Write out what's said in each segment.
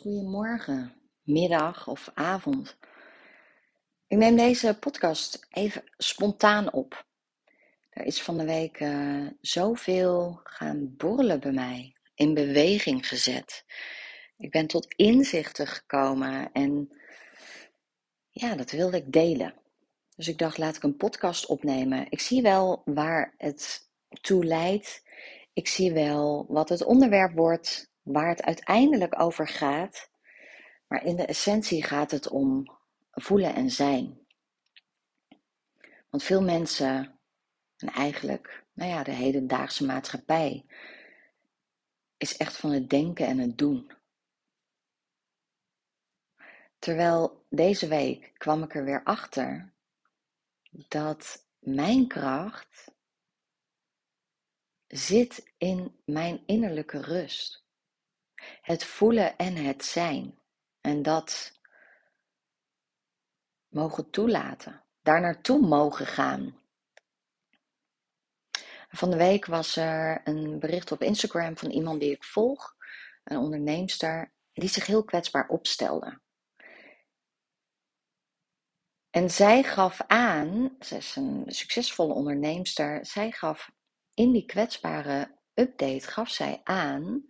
Goedemorgen, middag of avond. Ik neem deze podcast even spontaan op. Er is van de week uh, zoveel gaan borrelen bij mij, in beweging gezet. Ik ben tot inzichten gekomen en ja, dat wilde ik delen. Dus ik dacht, laat ik een podcast opnemen. Ik zie wel waar het toe leidt. Ik zie wel wat het onderwerp wordt, waar het uiteindelijk over gaat. Maar in de essentie gaat het om voelen en zijn. Want veel mensen, en eigenlijk nou ja, de hedendaagse maatschappij, is echt van het denken en het doen. Terwijl deze week kwam ik er weer achter dat mijn kracht zit in mijn innerlijke rust. Het voelen en het zijn. En dat mogen toelaten. Daar naartoe mogen gaan. Van de week was er een bericht op Instagram van iemand die ik volg, een onderneemster, die zich heel kwetsbaar opstelde. En zij gaf aan, ze is een succesvolle onderneemster, zij gaf in die kwetsbare update gaf zij aan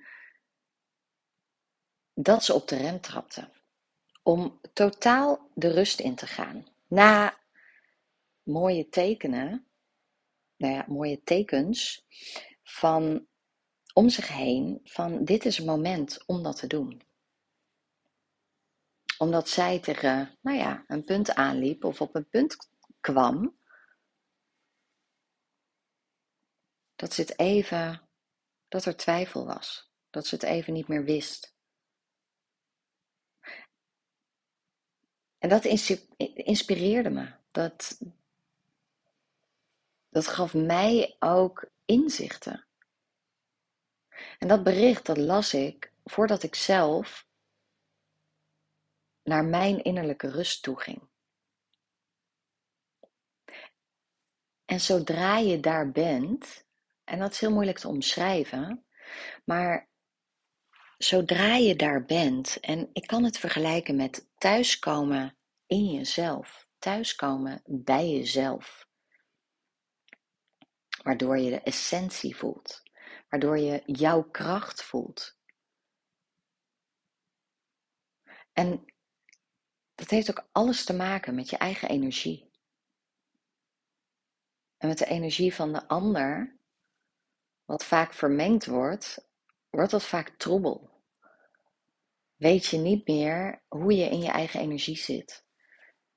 dat ze op de rem trapte. Om totaal de rust in te gaan. Na mooie tekenen, nou ja, mooie tekens van om zich heen van dit is het moment om dat te doen. Omdat zij tegen, nou ja, een punt aanliep of op een punt kwam dat ze het even, dat er twijfel was, dat ze het even niet meer wist. En dat inspireerde me. Dat, dat gaf mij ook inzichten. En dat bericht, dat las ik voordat ik zelf naar mijn innerlijke rust toe ging. En zodra je daar bent, en dat is heel moeilijk te omschrijven, maar zodra je daar bent, en ik kan het vergelijken met thuiskomen in jezelf, thuiskomen bij jezelf, waardoor je de essentie voelt, waardoor je jouw kracht voelt. En dat heeft ook alles te maken met je eigen energie. En met de energie van de ander, wat vaak vermengd wordt, wordt dat vaak troebel. Weet je niet meer hoe je in je eigen energie zit.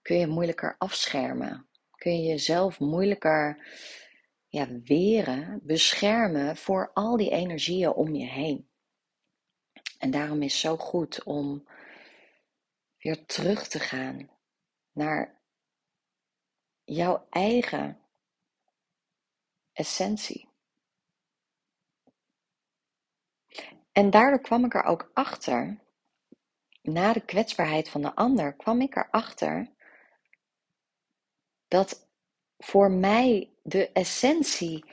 Kun je moeilijker afschermen. Kun je jezelf moeilijker ja, weren, beschermen voor al die energieën om je heen. En daarom is het zo goed om weer terug te gaan naar jouw eigen essentie. En daardoor kwam ik er ook achter, na de kwetsbaarheid van de ander, kwam ik erachter dat voor mij de essentie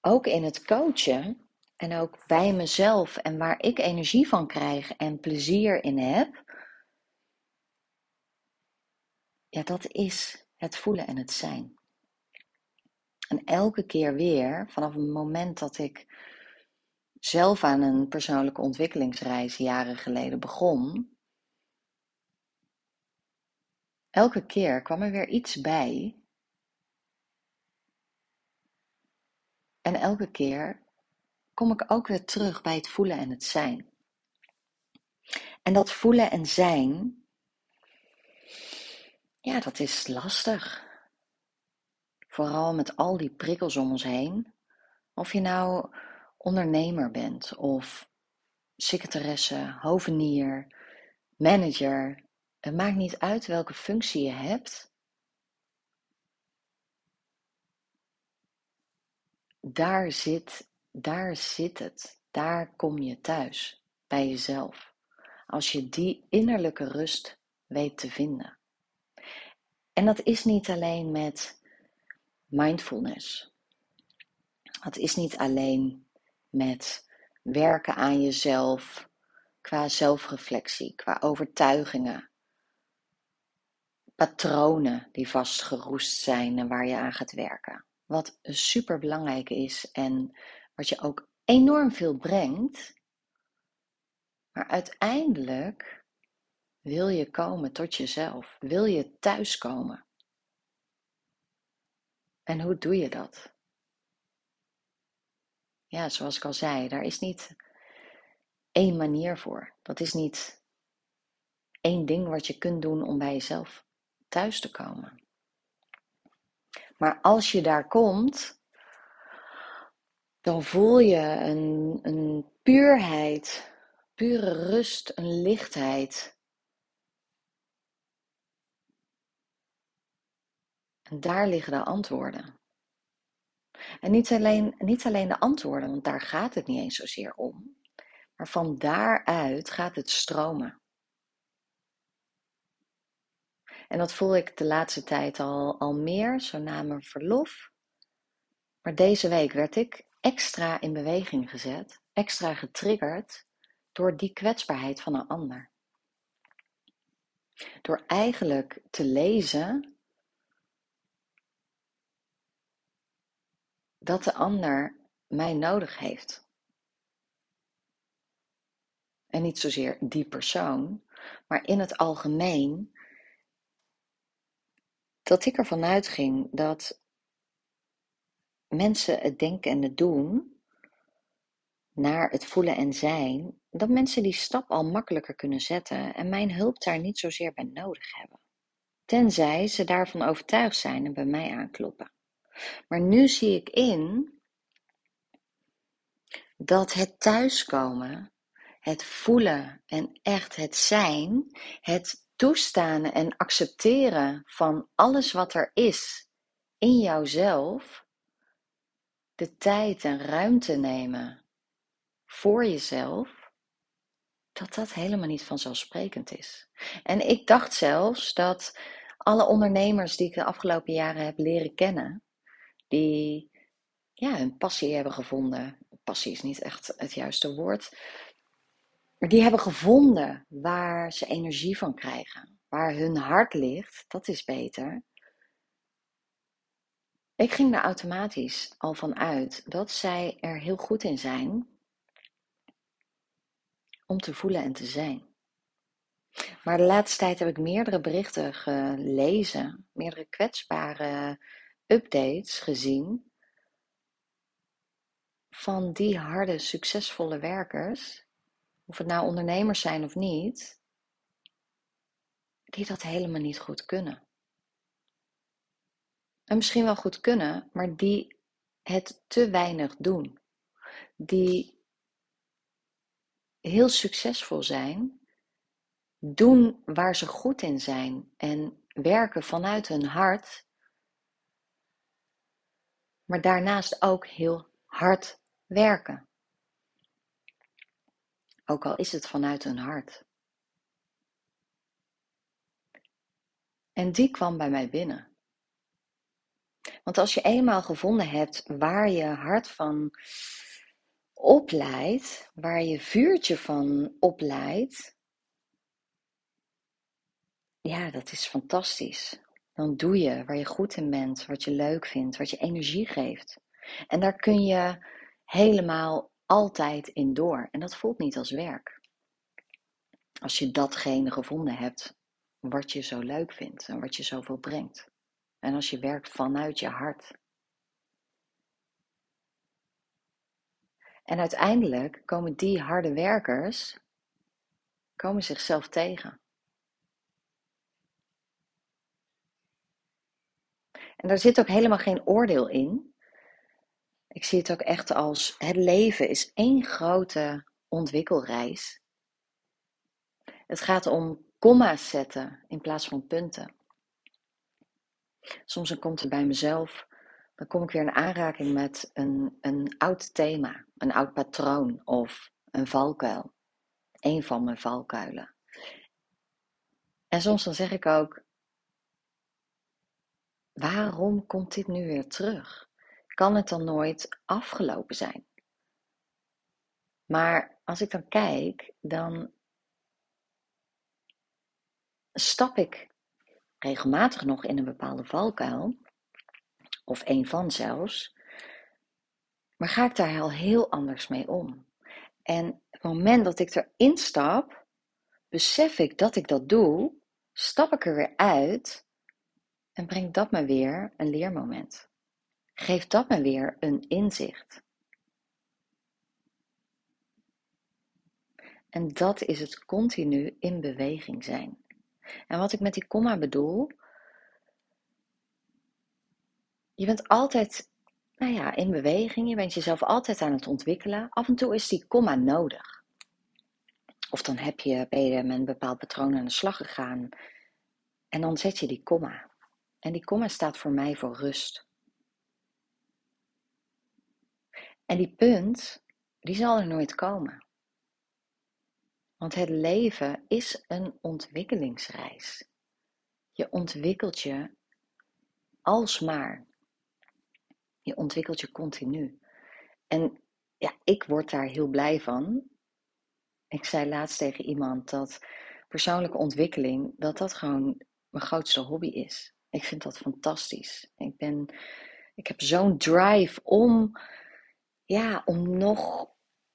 ook in het coachen en ook bij mezelf en waar ik energie van krijg en plezier in heb, ja, dat is het voelen en het zijn. En elke keer weer, vanaf het moment dat ik zelf aan een persoonlijke ontwikkelingsreis jaren geleden begon, elke keer kwam er weer iets bij. En elke keer kom ik ook weer terug bij het voelen en het zijn. En dat voelen en zijn, ja, dat is lastig. Vooral met al die prikkels om ons heen. Of je nou ondernemer bent of secretaresse, hovenier, manager. Het maakt niet uit welke functie je hebt. Daar zit, daar zit het. Daar kom je thuis, bij jezelf. Als je die innerlijke rust weet te vinden. En dat is niet alleen met mindfulness. Dat is niet alleen met werken aan jezelf, qua zelfreflectie, qua overtuigingen, patronen die vastgeroest zijn en waar je aan gaat werken. Wat super belangrijk is en wat je ook enorm veel brengt. Maar uiteindelijk wil je komen tot jezelf, wil je thuiskomen. En hoe doe je dat? Ja, zoals ik al zei, daar is niet één manier voor. Dat is niet één ding wat je kunt doen om bij jezelf thuis te komen. Maar als je daar komt, dan voel je een, een puurheid, pure rust, een lichtheid. En daar liggen de antwoorden. En niet alleen, niet alleen de antwoorden, want daar gaat het niet eens zozeer om. Maar van daaruit gaat het stromen. En dat voel ik de laatste tijd al, al meer, zo na mijn verlof. Maar deze week werd ik extra in beweging gezet, extra getriggerd door die kwetsbaarheid van een ander. Door eigenlijk te lezen dat de ander mij nodig heeft. En niet zozeer die persoon, maar in het algemeen dat ik ervan uitging dat mensen het denken en het doen naar het voelen en zijn, dat mensen die stap al makkelijker kunnen zetten en mijn hulp daar niet zozeer bij nodig hebben. Tenzij ze daarvan overtuigd zijn en bij mij aankloppen. Maar nu zie ik in dat het thuiskomen, het voelen en echt het zijn, het toestaan en accepteren van alles wat er is in jouzelf, de tijd en ruimte nemen voor jezelf, dat dat helemaal niet vanzelfsprekend is. En ik dacht zelfs dat alle ondernemers die ik de afgelopen jaren heb leren kennen, die ja, hun passie hebben gevonden. Passie is niet echt het juiste woord. Maar die hebben gevonden waar ze energie van krijgen. Waar hun hart ligt, dat is beter. Ik ging er automatisch al van uit dat zij er heel goed in zijn om te voelen en te zijn. Maar de laatste tijd heb ik meerdere berichten gelezen, meerdere kwetsbare updates gezien van die harde, succesvolle werkers of het nou ondernemers zijn of niet, die dat helemaal niet goed kunnen. En misschien wel goed kunnen, maar die het te weinig doen. Die heel succesvol zijn, doen waar ze goed in zijn en werken vanuit hun hart, maar daarnaast ook heel hard werken. Ook al is het vanuit hun hart. En die kwam bij mij binnen. Want als je eenmaal gevonden hebt waar je hart van opleidt, waar je vuurtje van opleidt, ja, dat is fantastisch. Dan doe je waar je goed in bent, wat je leuk vindt, wat je energie geeft. En daar kun je helemaal altijd in door. En dat voelt niet als werk. Als je datgene gevonden hebt wat je zo leuk vindt en wat je zoveel brengt. En als je werkt vanuit je hart. En uiteindelijk komen die harde werkers komen zichzelf tegen. En daar zit ook helemaal geen oordeel in. Ik zie het ook echt als het leven is één grote ontwikkelreis. Het gaat om komma's zetten in plaats van punten. Soms dan komt er bij mezelf, dan kom ik weer in aanraking met een, een oud thema, een oud patroon of een valkuil. Een van mijn valkuilen. En soms dan zeg ik ook, waarom komt dit nu weer terug? kan het dan nooit afgelopen zijn? Maar als ik dan kijk, dan stap ik regelmatig nog in een bepaalde valkuil, of een van zelfs, maar ga ik daar al heel anders mee om. En het moment dat ik erin stap, besef ik dat ik dat doe, stap ik er weer uit en breng dat me weer een leermoment. Geef dat me weer een inzicht. En dat is het continu in beweging zijn. En wat ik met die komma bedoel, je bent altijd, nou ja, in beweging, je bent jezelf altijd aan het ontwikkelen. Af en toe is die komma nodig. Of dan heb je, ben je met een bepaald patroon aan de slag gegaan en dan zet je die komma. En die komma staat voor mij voor rust. En die punt, die zal er nooit komen. Want het leven is een ontwikkelingsreis. Je ontwikkelt je alsmaar. Je ontwikkelt je continu. En ja, ik word daar heel blij van. Ik zei laatst tegen iemand dat persoonlijke ontwikkeling, dat dat gewoon mijn grootste hobby is. Ik vind dat fantastisch. Ik ben, ik heb zo'n drive om, ja, om nog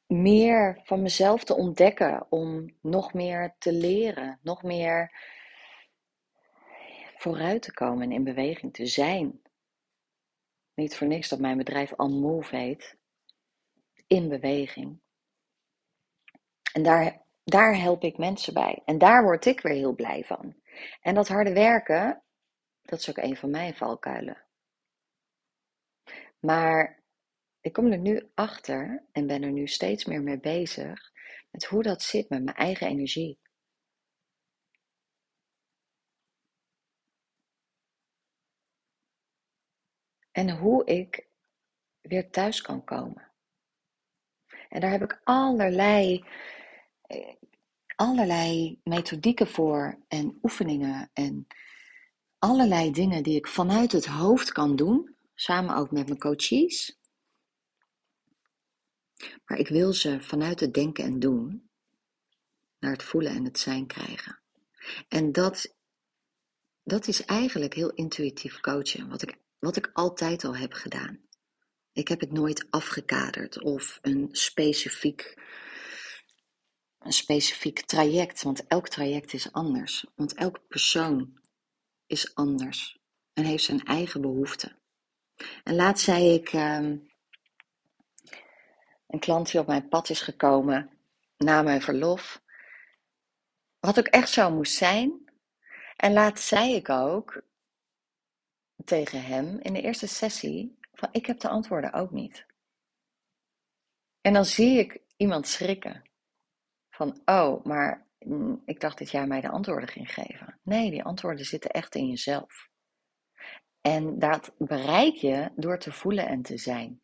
meer van mezelf te ontdekken, om nog meer te leren, nog meer vooruit te komen en in beweging te zijn. Niet voor niks dat mijn bedrijf Al Move heet. In beweging. En daar, daar help ik mensen bij. En daar word ik weer heel blij van. En dat harde werken, dat is ook een van mijn valkuilen. Maar ik kom er nu achter en ben er nu steeds meer mee bezig met hoe dat zit met mijn eigen energie. En hoe ik weer thuis kan komen. En daar heb ik allerlei, eh, allerlei methodieken voor en oefeningen en allerlei dingen die ik vanuit het hoofd kan doen, samen ook met mijn coaches. Maar ik wil ze vanuit het denken en doen naar het voelen en het zijn krijgen. En dat, dat is eigenlijk heel intuïtief coachen, wat ik, wat ik altijd al heb gedaan. Ik heb het nooit afgekaderd of een specifiek, een specifiek traject, want elk traject is anders. Want elke persoon is anders en heeft zijn eigen behoeften. En laatst zei ik, ehm, een klant die op mijn pad is gekomen na mijn verlof. Wat ook echt zo moest zijn. En laatst zei ik ook tegen hem in de eerste sessie: van ik heb de antwoorden ook niet. En dan zie ik iemand schrikken. Van oh, maar ik dacht dat jij mij de antwoorden ging geven. Nee, die antwoorden zitten echt in jezelf. En dat bereik je door te voelen en te zijn.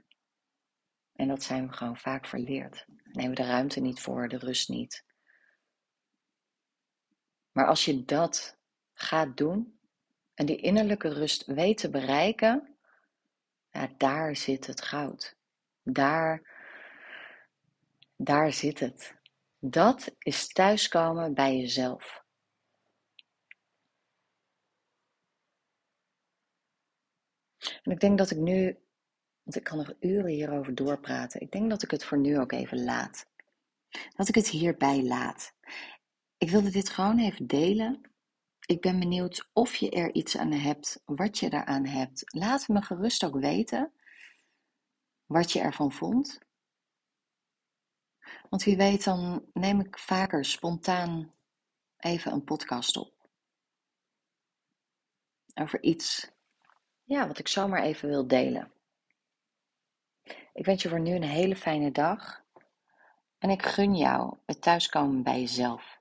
En dat zijn we gewoon vaak verleerd. Nemen we de ruimte niet voor, de rust niet. Maar als je dat gaat doen en die innerlijke rust weet te bereiken, ja, daar zit het goud. Daar, daar zit het. Dat is thuiskomen bij jezelf. En ik denk dat ik nu want ik kan nog uren hierover doorpraten. Ik denk dat ik het voor nu ook even laat. Dat ik het hierbij laat. Ik wilde dit gewoon even delen. Ik ben benieuwd of je er iets aan hebt, wat je daaraan hebt. Laat me gerust ook weten wat je ervan vond. Want wie weet, dan neem ik vaker spontaan even een podcast op. Over iets ja, wat ik zomaar even wil delen. Ik wens je voor nu een hele fijne dag en ik gun jou het thuiskomen bij jezelf.